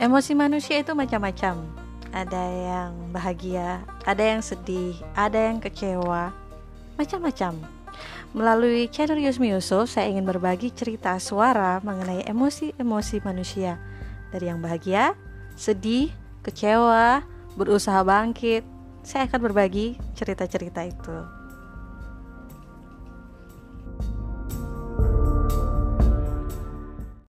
Emosi manusia itu macam-macam. Ada yang bahagia, ada yang sedih, ada yang kecewa, macam-macam. Melalui channel Yusmi Yusuf, saya ingin berbagi cerita suara mengenai emosi-emosi manusia. Dari yang bahagia, sedih, kecewa, berusaha bangkit. Saya akan berbagi cerita-cerita itu.